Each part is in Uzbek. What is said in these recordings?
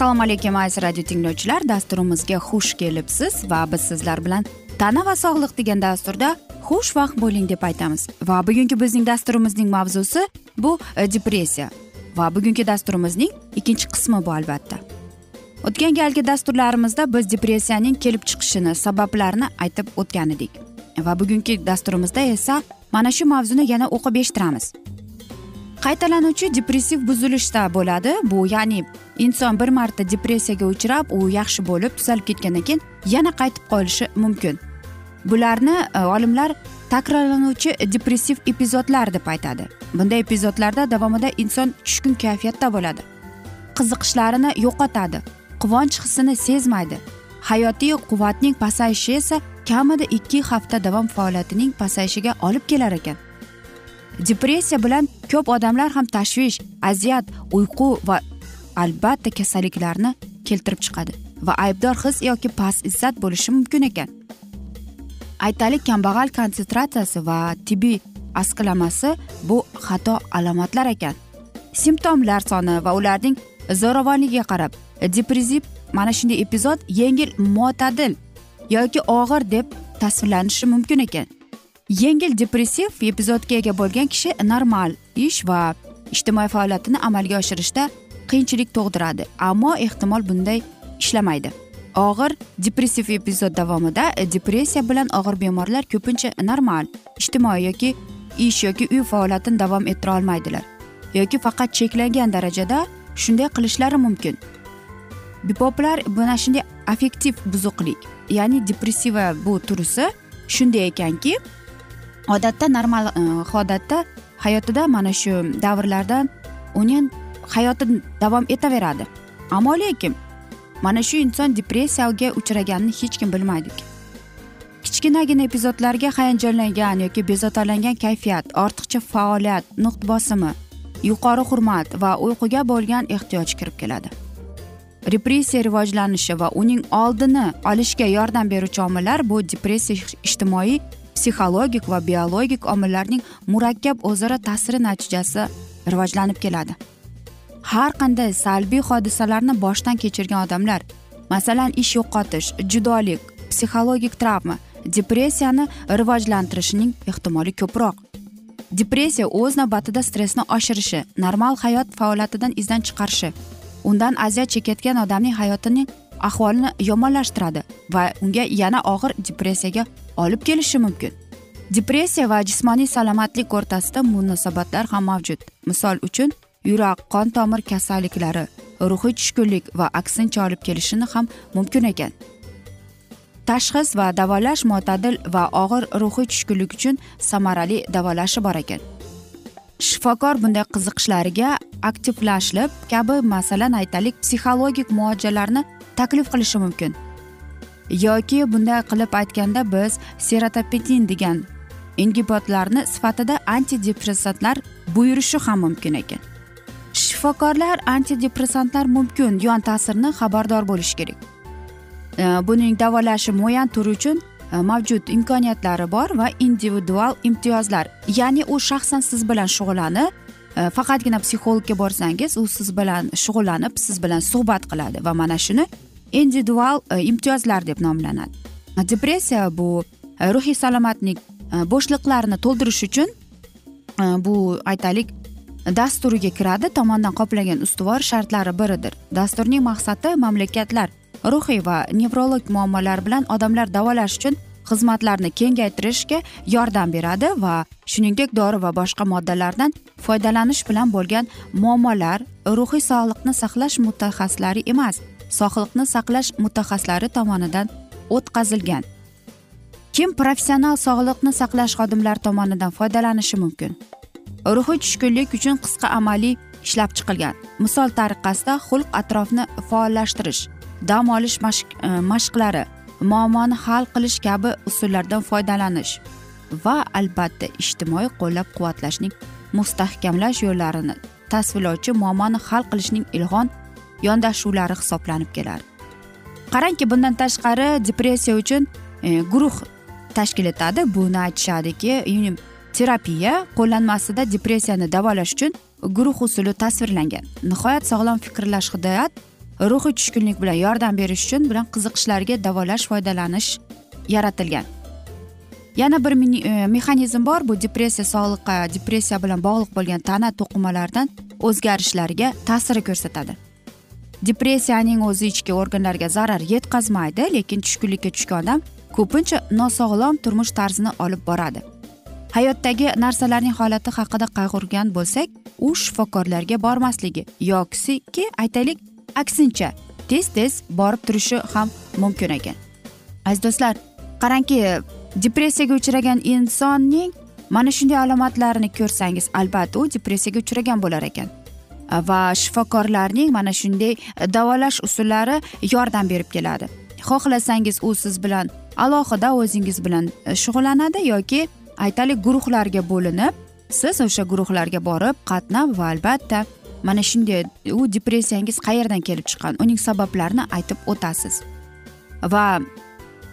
assalomu alaykum aziz radio tinglovchilar. Dasturimizga xush kelibsiz va biz sizlar bilan tana va sog'liq degan dasturda xushvaqt bo'ling deb aytamiz. Va bugungi bizning dasturimizning mavzusi bu e, depressiya. Va bugungi dasturimizning ikkinchi qismi bu albatta. O'tgan galgi dasturlarimizda biz depressiyaning kelib chiqishini sabablarini aytib o'tgan edik. Va bugungi dasturimizda esa mana shu mavzuni yana o'qib eshittiramiz. Qaytalanuvchi depressiv buzilishda bo'ladi. Bu ya'ni inson bir marta depressiyaga uchrab u yaxshi bo'lib tuzalib ketgandan keyin yana qaytib qolishi mumkin. Bularni e, olimlar takrorlanuvchi depressiv epizodlar deb aytadi. Bunday epizodlarda davomida inson tushkun kayfiyatda bo'ladi. Qiziqishlarini yo'qotadi. Quvonch hissini sezmaydi. Hayotiy quvvatning pasayishi esa kamida ikki hafta davom faoliyatining pasayishiga olib kelar ekan. Depressiya bilan ko'p odamlar ham tashvish aziyat uyqu va albatta kasalliklarni keltirib chiqadi va aybdor his yoki past izzat bo'lishi mumkin ekan. Aytaylik kambag'al konsentratsiyasi va tibbiy asqalamasi bu xato alomatlar ekan. Simptomlar soni va ularning zo'ravonligiga qarab depressiv mana shunday epizod yengil mo'tadil yoki og'ir deb tasvirlanishi mumkin ekan. Yengil depressiv epizodga ega bo'lgan kishi normal ish va ijtimoiy faoliyatini amalga oshirishda qiyinchilik tug'diradi ammo ehtimol bunday ishlamaydi. Og'ir depressiv epizod davomida depressiya bilan og'ir bemorlar ko'pincha normal ijtimoiy yoki ish yoki uy faoliyatini davom ettira olmaydilar yoki faqat cheklangan darajada shunday qilishlari mumkin. Bipoplar mana shunday affektiv buzuqlik ya'ni depressiva bu turisi shunday ekanki odatda normal e, odatda hayotida mana shu davrlardan uning hayoti davom etaveradi. Ammo lekin mana shu inson depressiyaga uchraganini hech kim bilmaydi. Kichkinagina epizodlarga hayajonlangan yoki bezovtalangan kayfiyat ortiqcha faoliyat nuqt bosimi yuqori hurmat va uyquga bo'lgan ehtiyoj kirib keladi. Repressiya rivojlanishi va uning oldini olishga yordam beruvchi omillar bu depressiya ijtimoiy psixologik va biologik omillarning murakkab o'zaro ta'siri natijasi rivojlanib keladi. Har qanday salbiy hodisalarni boshdan kechirgan odamlar masalan ish yo'qotish judolik psixologik travma depressiyani rivojlantirishining ehtimoli ko'proq. Depressiya o'z navbatida stressni oshirishi normal hayot faoliyatidan izdan chiqarishi undan aziyat chekayotgan odamning hayotining ahvolini yomonlashtiradi va unga yana og'ir depressiyaga olib kelishi mumkin. Depressiya va jismoniy salomatlik o'rtasida munosabatlar ham mavjud. Misol uchun yurak qon tomir kasalliklari ruhiy tushkunlik va aksincha olib kelishini ham mumkin ekan. Tashxis va davolash mo'tadil va og'ir ruhiy tushkunlik uchun samarali davolashi bor ekan. Shifokor bunday qiziqishlariga aktivlashib kabi masalan aytaylik psixologik muolajalarni taklif qilishi mumkin. Yoki bunday qilib aytganda biz serotopetin degan ingibotlarni sifatida antidepressantlar buyurishi ham mumkin ekan. Shifokorlar antidepressantlar mumkin yon ta'sirini xabardor bo'lishi kerak. Buning davolashi muayyan turi uchun Э, mavjud imkoniyatlari bor va individual imtiyozlar. Ya'ni u shaxsan siz bilan shug'ullanib e, faqatgina psixologga borsangiz u siz bilan shug'ullanib siz bilan suhbat qiladi va mana shuni individual e, imtiyozlar deb nomlanadi. Depressiya bu e, ruhiy salomatlik bo'shliqlarni to'ldirish uchun bu aytaylik dasturiga kiradi tomonidan qoplangan ustuvor shartlari biridir. Dasturning maqsadi mamlakatlar ruhiy va nevrolog muammolar bilan odamlar davolash uchun xizmatlarni kengaytirishga yordam beradi va shuningdek dori va boshqa moddalardan foydalanish bilan bo'lgan muammolar ruhiy sog'liqni saqlash mutaxassislari emas sog'liqni saqlash mutaxassislari tomonidan o'tkazilgan. Kim professional sog'liqni saqlash xodimlari tomonidan foydalanishi mumkin? Ruhiy tushkunlik uchun qisqa amaliy ishlab chiqilgan. Misol tariqasida xulq atrofni faollashtirish dam olish e, mashqlari muammoni hal qilish kabi usullardan foydalanish va albatta ijtimoiy qo'llab quvvatlashning mustahkamlash yo'llarini tasvirlovchi muammoni hal qilishning ilg'on yondashuvlari hisoblanib keladi qarangki bundan tashqari depressiya uchun e, guruh tashkil etadi. Buni aytishadiki terapiya qo'llanmasida depressiyani davolash uchun guruh usuli tasvirlangan. Nihoyat sog'lom fikrlash hidoyat ruhiy tushkunlik bilan yordam berish uchun bilan qiziqishlarga davolash foydalanish yaratilgan. Yana bir e, mexanizm bor. Bu depressiya sog'liqqa depressiya bilan bog'liq bo'lgan tana to'qimalaridan o'zgarishlarga ta'siri ko'rsatadi. Depressiyaning o'zi ichki organlarga zarar yetkazmaydi lekin tushkunlikka tushgan odam ko'pincha nosog'lom turmush tarzini olib boradi. Hayotdagi narsalarning holati haqida qayg'urgan bo'lsak u shifokorlarga bormasligi yoki aytaylik aksincha tez tez borib turishi ham mumkin ekan. Aziz do'stlar qarangki depressiyaga uchragan insonning mana shunday alomatlarini ko'rsangiz albatta u depressiyaga uchragan bo'lar ekan. Va shifokorlarning mana shunday davolash usullari yordam berib keladi. Xohlasangiz u siz bilan alohida o'zingiz bilan e, shug'ullanadi yoki aytaylik guruhlarga bo'linib siz o'sha guruhlarga borib qatnab va albatta mana shunday u depressiyangiz qayerdan kelib chiqqan? Uning sabablarini aytib o'tasiz. Va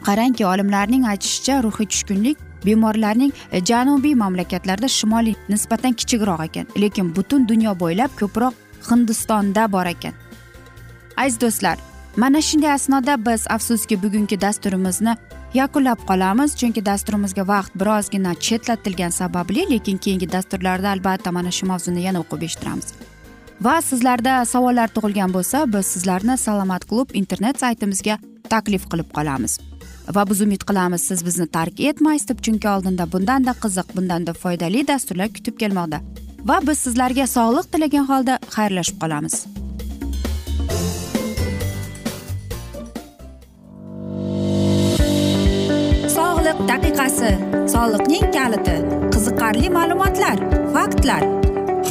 qarangki olimlarning aytishicha ruhiy tushkunlik bemorlarning e, janubiy mamlakatlarda shimoliy nisbatan kichikroq ekan. Lekin butun dunyo bo'ylab ko'proq hindistonda bor ekan. Aziz do'stlar mana shunday asnoda biz afsuski bugungi dasturimizni yakunlab qolamiz. Chunki dasturimizga vaqt birozgina chetlatilgani sababli lekin keyingi dasturlarda albatta mana shu mavzuni yana o'qib eshittiramiz. Va sizlarda savollar tug'ilgan bo'lsa biz sizlarni salomat klub internet saytimizga taklif qilib qolamiz. Va biz umid qilamiz siz bizni tark etmaysiz deb chunki oldinda bundanda qiziq bundanda foydali dasturlar kutib kelmoqda. Va biz sizlarga sog'liq tilagan holda xayrlashib qolamiz. Sog'liq daqiqasi. Soliqning kaliti. Qiziqarli ma'lumotlar faktlar.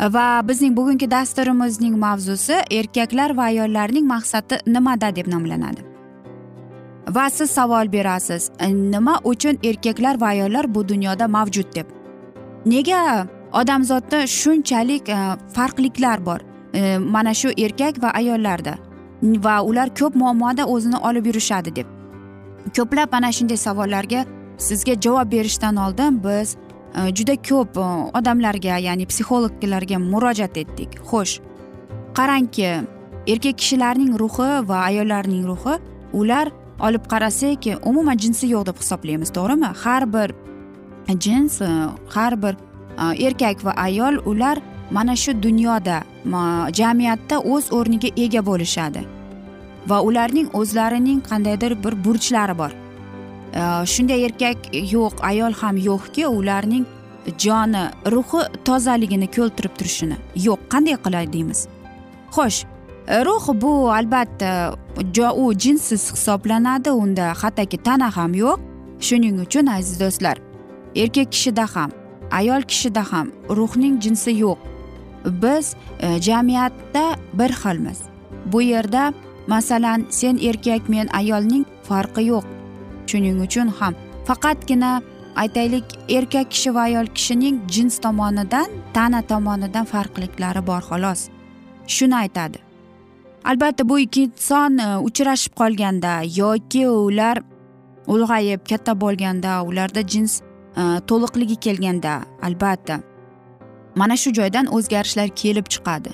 Va bizning bugungi dasturimizning mavzusi erkaklar va ayollarning maqsadi nimada deb nomlanadi. Va siz savol berasiz nima uchun erkaklar va ayollar bu dunyoda mavjud deb? Nega odamzodda shunchalik e, farqliklar bor e, mana shu erkak va ayollarda? Va ular ko'p muammoda o'zini olib yurishadi deb? Ko'plab mana shunday savollarga sizga javob berishdan oldin biz Э, juda ko'p э, odamlarga ya'ni psixologlarga murojaat etdik. Xo'sh qarangki erkak kishilarning ruhi va ayollarning ruhi ular olib qarasak umuman jinsi yo'q deb hisoblaymiz to'g'rimi? Har bir jins e, har bir e, erkak va ayol ular mana shu dunyoda jamiyatda o'z o'rniga ega bo'lishadi. Va ularning o'zlarining qandaydir bir burchlari bor. Э, shunday erkak yo'q ayol ham yo'qki ularning joni ruhi tozaligini keltirib turishini. Yo'q qanday qilay deymiz? Xo'sh ruh bu albatta u jinsiz hisoblanadi unda hattoki tana ham yo'q. Shuning uchun aziz do'stlar erkak kishida ham ayol kishida ham ruhning jinsi yo'q. Biz e, jamiyatda bir xilmiz. Bu yerda masalan sen erkak men ayolning farqi yo'q. Shuning uchun ham. Faqatgina aytaylik erkak kishi va ayol kishining jins tomonidan tana tomonidan farqliklari bor xolos. Shuni aytadi. Albatta bu ikki inson e, uchrashib qolganda yoki ular ulg'ayib katta bo'lganda ularda jins e, to'liqligi kelganda albatta. Mana shu joydan o'zgarishlar kelib chiqadi.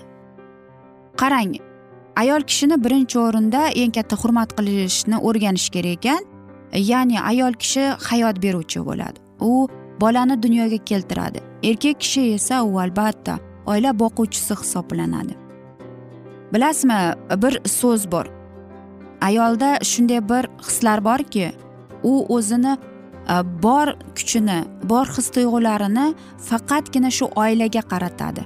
Qarang ayol kishini birinchi o'rinda eng katta hurmat qilishni o'rganish kerak ekan. Ya'ni ayol kishi hayot beruvchi bo'ladi. U bolani dunyoga keltiradi. Erkak kishi esa u albatta oila boquvchisi hisoblanadi. Bilasizmi bir so'z bor. Ayolda shunday bir hislar borki u o'zini e, bor kuchini bor his tuyg'ularini faqatgina shu oilaga qaratadi.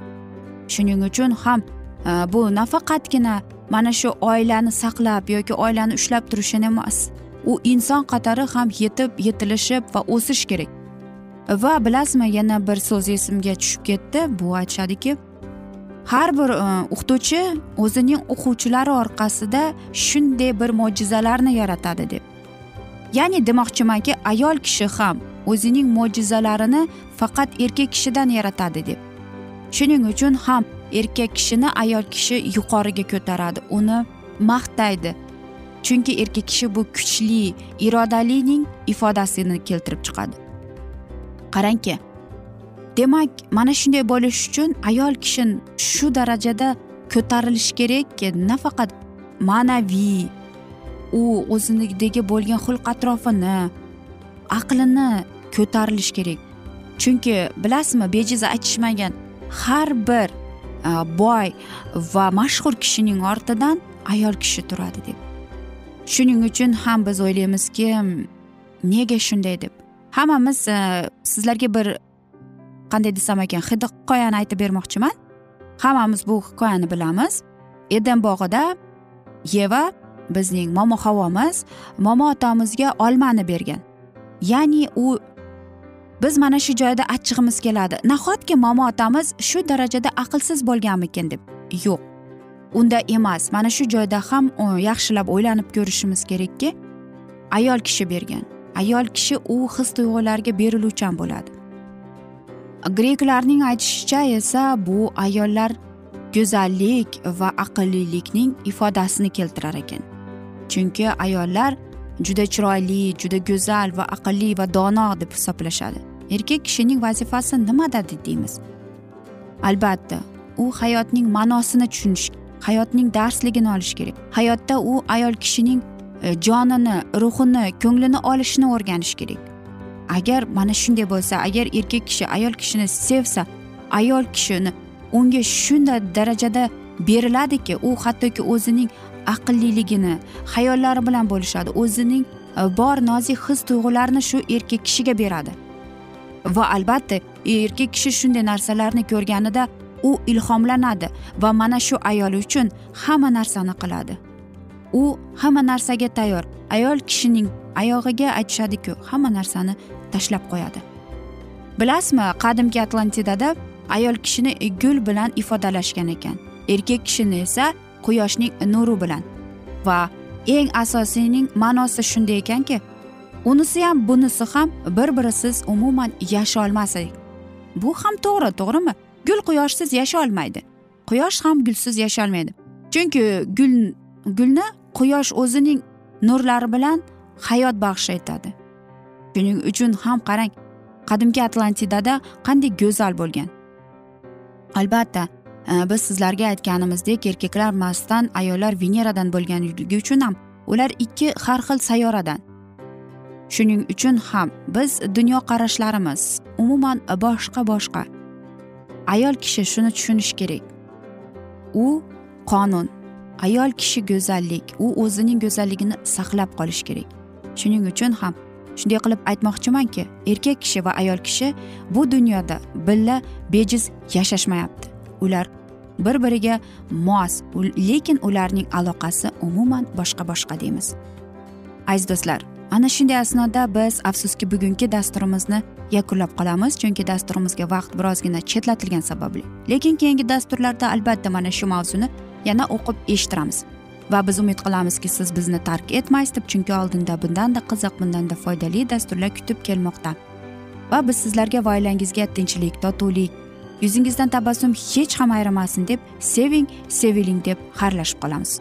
Shuning uchun ham e, bu nafaqatgina mana shu oilani saqlab yoki oilani ushlab turishini emas u inson qatori ham yetib yetilishib va o'sish kerak. Va bilasizmi yana bir so'z esimga tushib ketdi. Bu aytishadiki har bir e, o'qituvchi o'zining o'quvchilari orqasida shunday bir mo'jizalarni yaratadi deb. Ya'ni demoqchimanki ayol kishi ham o'zining mo'jizalarini faqat erkak kishidan yaratadi deb. Shuning uchun ham erkak kishini ayol kishi yuqoriga ko'taradi. Uni maqtaydi. Chunki erkak kishi bu kuchli irodalining ifodasini keltirib chiqadi. Qarangki demak mana shunday bo'lish uchun ayol kishi shu darajada ko'tarilishi kerakki nafaqat ma'naviy u o'zinidagi bo'lgan xulq atrofini aqlini ko'tarilishi kerak. Chunki bilasizmi bejiz aytishmagan har bir e, boy va mashhur kishining ortidan ayol kishi turadi deb. Shuning uchun ham biz o'ylaymizki nega shunday deb? Hammamiz e, sizlarga bir qanday desam ekan hikoyani aytib bermoqchiman. Hammamiz bu hikoyani bilamiz. Eden bog'ida yeva bizning momo havomiz momo otamizga olmani bergan. Ya'ni u biz mana shu joyda achchig'imiz keladi. Nahotki momo otamiz shu darajada aqlsiz bo'lganmikin deb? Yo'q. Unda emas mana shu joyda ham yaxshilab o'ylanib ko'rishimiz kerakki ayol kishi bergan. Ayol kishi u his tuyg'ularga beriluvchan bo'ladi. Greklarning aytishicha esa bu ayollar go'zallik va aqllilikning ifodasini keltirar ekan. Chunki ayollar juda chiroyli juda go'zal va aqlli va dono deb hisoblashadi. Erkak kishining vazifasi nimada deymiz? Albatta u hayotning ma'nosini tushunish hayotning darsligini olish kerak. Hayotda u ayol kishining e, jonini ruhini ko'nglini olishni o'rganish kerak. Agar mana shunday bo'lsa agar erkak kishi ayol kishini sevsa ayol kishini unga shunday darajada beriladiki u hattoki o'zining aqlliligini hayollari bilan bo'lishadi o'zining e, bor nozik his tuyg'ularini shu erkak kishiga beradi. Va albatta erkak kishi shunday narsalarni ko'rganida u ilhomlanadi va mana shu ayol uchun hamma narsani qiladi. U hamma narsaga tayyor. Ayol kishining oyog'iga aytishadiku hamma narsani tashlab qo'yadi. Bilasizmi qadimgi atlantidada ayol kishini gul bilan ifodalashgan ekan. Erkak kishini esa quyoshning nuri bilan. Va eng asosiyning ma'nosi shunday ekanki unisi ham bunisi ham bir birisiz umuman yasholmas bu ham to'g'ri to'g'rimi? Gul quyoshsiz yasholmaydi. Quyosh ham gulsiz yasholmaydi. Chunki gul gulni quyosh o'zining nurlari bilan hayot baxsh etadi. Shuning uchun ham qarang qadimgi atlantidada qanday go'zal bo'lgan. Albatta e, biz sizlarga aytganimizdek erkaklar marsdan ayollar veneradan bo'lganligi uchun ham ular ikki har xil sayyoradan. Shuning uchun ham biz dunyoqarashlarimiz umuman boshqa boshqa ayol kishi shuni tushunishi kerak. U qonun ayol kishi go'zallik u o'zining go'zalligini saqlab qolishi kerak. Shuning uchun ham shunday qilib aytmoqchimanki erkak kishi va ayol kishi bu dunyoda birga bejiz yashashmayapti. Ular bir biriga mos lekin ularning aloqasi umuman boshqa boshqa deymiz. Aziz do'stlar ana shunday asnoda biz afsuski bugungi dasturimizni yakunlab qolamiz chunki dasturimizga vaqt birozgina chetlatilgani sababli. Lekin keyingi dasturlarda albatta mana shu mavzuni yana o'qib eshittiramiz. Va biz umid qilamizki siz bizni tark etmaysiz deb chunki oldinda bundanda qiziq bundanda foydali dasturlar kutib kelmoqda. Va biz sizlarga va oilangizga tinchlik totuvlik yuzingizdan tabassum hech ham ayrimasin deb seving seviling deb xayrlashib qolamiz.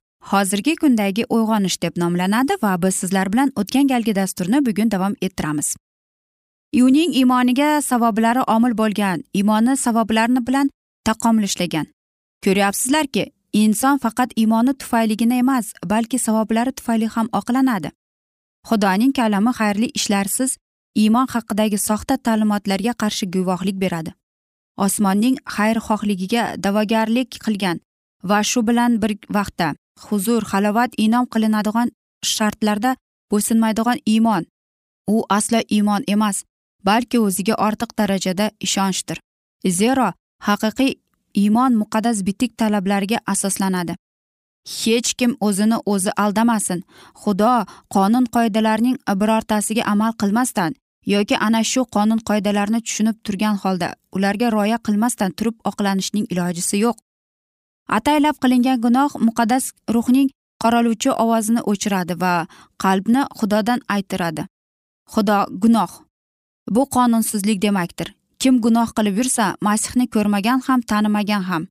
hozirgi kundagi uyg'onish deb nomlanadi va biz sizlar bilan o'tgan galgi dasturni bugun davom ettiramiz. Uning iymoniga savoblari omil bo'lgan iymoni savoblarini bilan taqomilshlagan ko'ryapsizlarki inson faqat iymoni tufayligina emas balki savoblari tufayli ham oqlanadi. Xudoning kalami xayrli ishlarsiz iymon haqidagi soxta ta'limotlarga qarshi guvohlik beradi. Osmonning xayrixohligiga da'vogarlik qilgan va shu bilan bir vaqtda huzur halovat inom qilinadigan shartlarda bo'ysunmaydigan iymon u aslo iymon emas balki o'ziga ortiq darajada ishonchdir. Zero haqiqiy iymon muqaddas bitik talablarga asoslanadi. Hech kim o'zini o'zi aldamasin. Xudo qonun qoidalarining birortasiga amal qilmasdan yoki ana shu qonun qoidalarni tushunib turgan holda ularga rioya qilmasdan turib oqlanishning ilojisi yo'q. Ataylab qilingan gunoh muqaddas ruhning qoraluvchi ovozini o'chiradi va qalbni xudodan aytiradi xudo gunoh. Bu qonunsizlik demakdir. Kim gunoh qilib yursa masihni ko'rmagan ham tanimagan ham.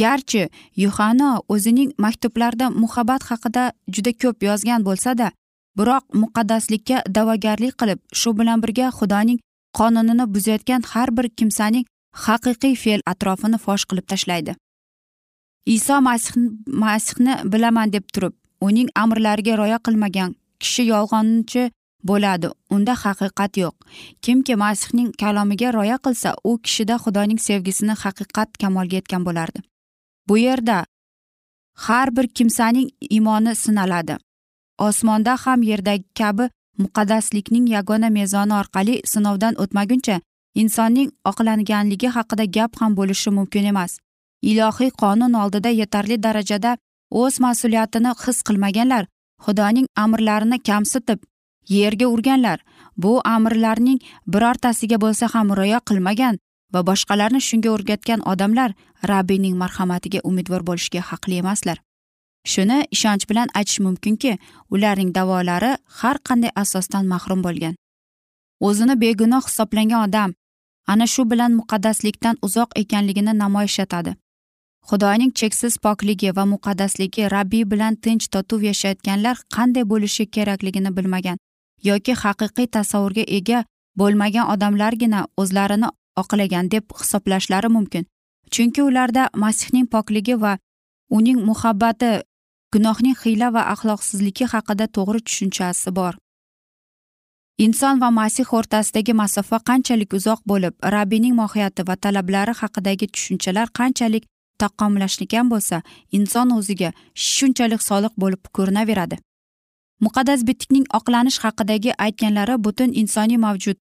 Garchi yuhano o'zining maktublarida muhabbat haqida juda ko'p yozgan bo'lsada biroq muqaddaslikka da'vogarlik qilib shu bilan birga xudoning qonunini buzayotgan har bir kimsaning haqiqiy fe'l atrofini fosh qilib tashlaydi. Iso masih masihni bilaman deb turib uning amrlariga rioya qilmagan kishi yolg'onchi bo'ladi. Unda haqiqat yo'q. Kimki masihning kalomiga rioya qilsa u kishida xudoning sevgisini haqiqat kamolga yetgan bo'lardi. Bu yerda har bir kimsaning iymoni sinaladi. Osmonda ham yerdagi kabi muqaddaslikning yagona mezoni orqali sinovdan o'tmaguncha insonning oqlanganligi haqida gap ham bo'lishi mumkin emas. Ilohiy qonun oldida yetarli darajada o'z mas'uliyatini his qilmaganlar xudoning amrlarini kamsitib yerga urganlar. Bu amrlarning birortasiga bo'lsa ham rioya qilmagan va boshqalarni shunga o'rgatgan odamlar rabbiyning marhamatiga umidvor bo'lishga haqli emaslar. Shuni ishonch bilan aytish mumkinki ularning davolari har qanday asosdan mahrum bo'lgan. O'zini begunoh hisoblangan odam ana shu bilan muqaddaslikdan uzoq ekanligini namoyish etadi. Xudoning cheksiz pokligi va muqaddasligi rabbiy bilan tinch totuv yashayotganlar qanday bo'lishi kerakligini bilmagan yoki haqiqiy tasavvurga ega bo'lmagan odamlargina o'zlarini oqlagan deb hisoblashlari mumkin. Chunki ularda masihning pokligi va uning muhabbati gunohning hiyla va axloqsizligi haqida to'g'ri tushunchasi bor. Inson va masih o'rtasidagi masofa qanchalik uzoq bo'lib rabbiyning mohiyati va talablari haqidagi tushunchalar qanchalik taqqomlashgan bo'lsa inson o'ziga shunchalik soliq bo'lib ko'rinaveradi. Muqaddas bitikning oqlanish haqidagi aytganlari butun insoniy mavjud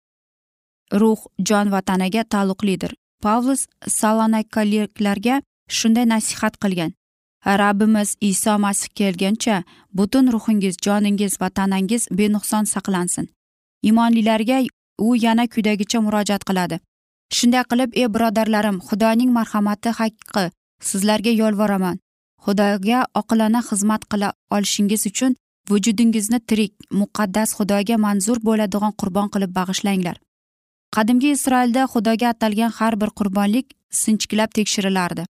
ruh jon va tanaga taalluqlidir. Pavlus salonakaliklarga shunday nasihat qilgan. Rabbimiz iso masih kelguncha butun ruhingiz joningiz va tanangiz benuqson saqlansin. Imonlilarga u yana quyidagicha murojaat qiladi. Shunday qilib ey birodarlarim xudoning marhamati haqqi sizlarga yolvoraman. Xudoga oqilona xizmat qila olishingiz uchun vujudingizni tirik muqaddas xudoga manzur bo'ladigan qurbon qilib bag'ishlanglar. Qadimgi isroilda xudoga atalgan har bir qurbonlik sinchiklab tekshirilardi.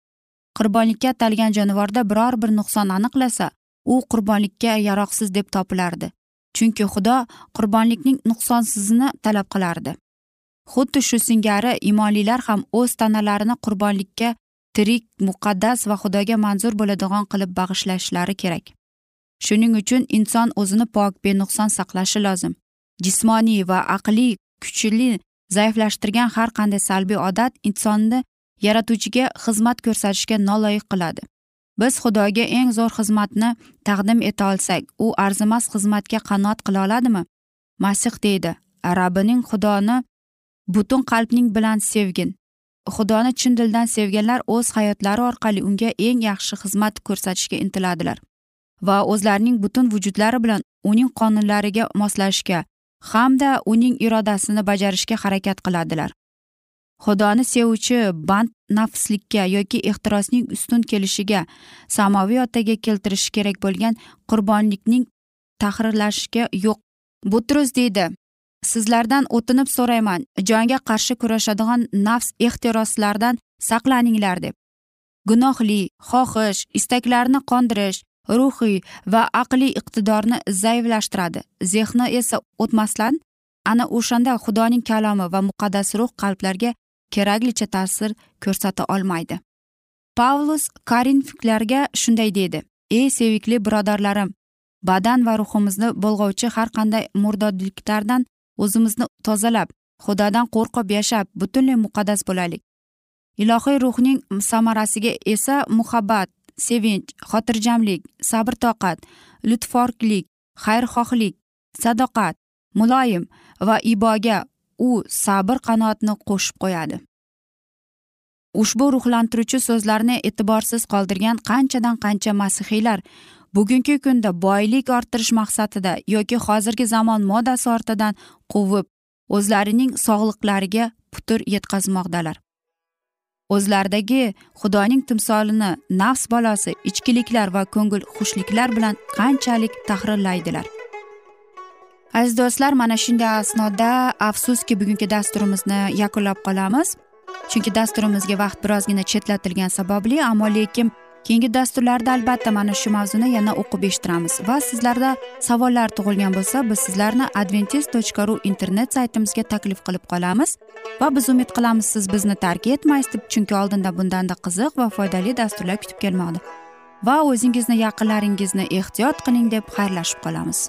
Qurbonlikka atalgan jonivorda biror bir nuqson aniqlasa u qurbonlikka yaroqsiz deb topilardi. Chunki xudo qurbonlikning nuqsonsizini talab qilardi. Xuddi shu singari imonlilar ham o'z tanalarini qurbonlikka tirik muqaddas va xudoga manzur bo'ladigan qilib bag'ishlashlari kerak. Shuning uchun inson o'zini pok benuqson saqlashi lozim. Jismoniy va aqliy kuchli zaiflashtirgan har qanday salbiy odat insonni yaratuvchiga xizmat ko'rsatishga noloyiq qiladi. Biz xudoga eng zo'r xizmatni taqdim eta olsak u arzimas xizmatga qanoat qila oladimi? Masih deydi rabbining xudoni butun qalbning bilan sevgin. Xudoni chin dildan sevganlar o'z hayotlari orqali unga eng yaxshi xizmat ko'rsatishga intiladilar va o'zlarining butun vujudlari bilan uning qonunlariga moslashishga hamda uning irodasini bajarishga harakat qiladilar. Xudoni sevuvchi band nafslikka yoki ehtirosning ustun kelishiga samoviy otaga keltirishi kerak bo'lgan qurbonlikning tahrirlashiga yo'q. Butrus deydi sizlardan o'tinib so'rayman jonga qarshi kurashadigan nafs ehtiroslardan saqlaninglar deb. Gunohli xohish istaklarni qondirish ruhiy va aqliy iqtidorni zaiflashtiradi. Zehni esa o'tmasdan ana o'shanda xudoning kalomi va muqaddas ruh qalblarga keraklicha ta'sir ko'rsata olmaydi. Pavlus karinfiklarga shunday deydi ey sevikli birodarlarim badan va ruhimizni bo'lg'ovchi har qanday murdodliklardan o'zimizni tozalab xudodan qo'rqib yashab butunlay muqaddas bo'laylik. Ilohiy ruhning samarasiga esa muhabbat sevinch xotirjamlik sabr toqat lutforlik xayrixohlik sadoqat muloyim va iboga u sabr qanoatni qo'shib qo'yadi. Ushbu ruhlantiruvchi so'zlarni e'tiborsiz qoldirgan qanchadan qancha masihiylar bugungi kunda boylik orttirish maqsadida yoki hozirgi zamon modasi ortidan quvib o'zlarining sog'liqlariga putur yetkazmoqdalar. O'zlaridagi xudoning timsolini nafs balosi ichkiliklar va ko'ngil xushliklar bilan qanchalik tahrirlaydilar? Aziz do'stlar mana shunday asnoda afsuski bugungi dasturimizni yakunlab qolamiz. Chunki dasturimizga vaqt birozgina chetlatilgani sababli ammo lekin keyingi dasturlarda albatta mana shu mavzuni yana o'qib eshittiramiz. Va sizlarda savollar tug'ilgan bo'lsa biz sizlarni adventis tochka ru internet saytimizga taklif qilib qolamiz. Va biz umid qilamiz siz bizni tark etmaysiz deb chunki oldinda bundanda qiziq va foydali dasturlar kutib kelmoqda. Va o'zingizni yaqinlaringizni ehtiyot qiling deb xayrlashib qolamiz.